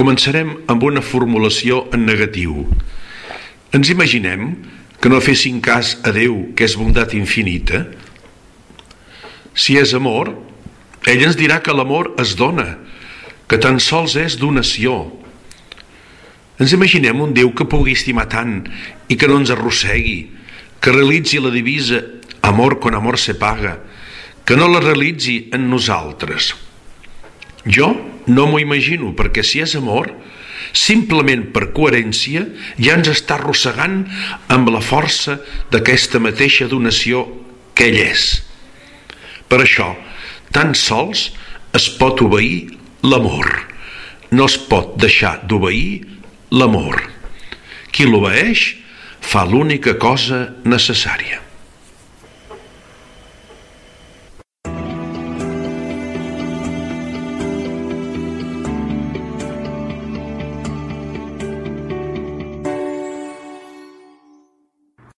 Començarem amb una formulació en negatiu. Ens imaginem que no fessin cas a Déu, que és bondat infinita? Si és amor, ell ens dirà que l'amor es dona, que tan sols és donació. Ens imaginem un Déu que pugui estimar tant i que no ens arrossegui, que realitzi la divisa amor con amor se paga, que no la realitzi en nosaltres. Jo no m'ho imagino, perquè si és amor, simplement per coherència ja ens està arrossegant amb la força d'aquesta mateixa donació que ell és. Per això, tan sols es pot obeir l'amor. No es pot deixar d'obeir l'amor. Qui l'obeeix fa l'única cosa necessària.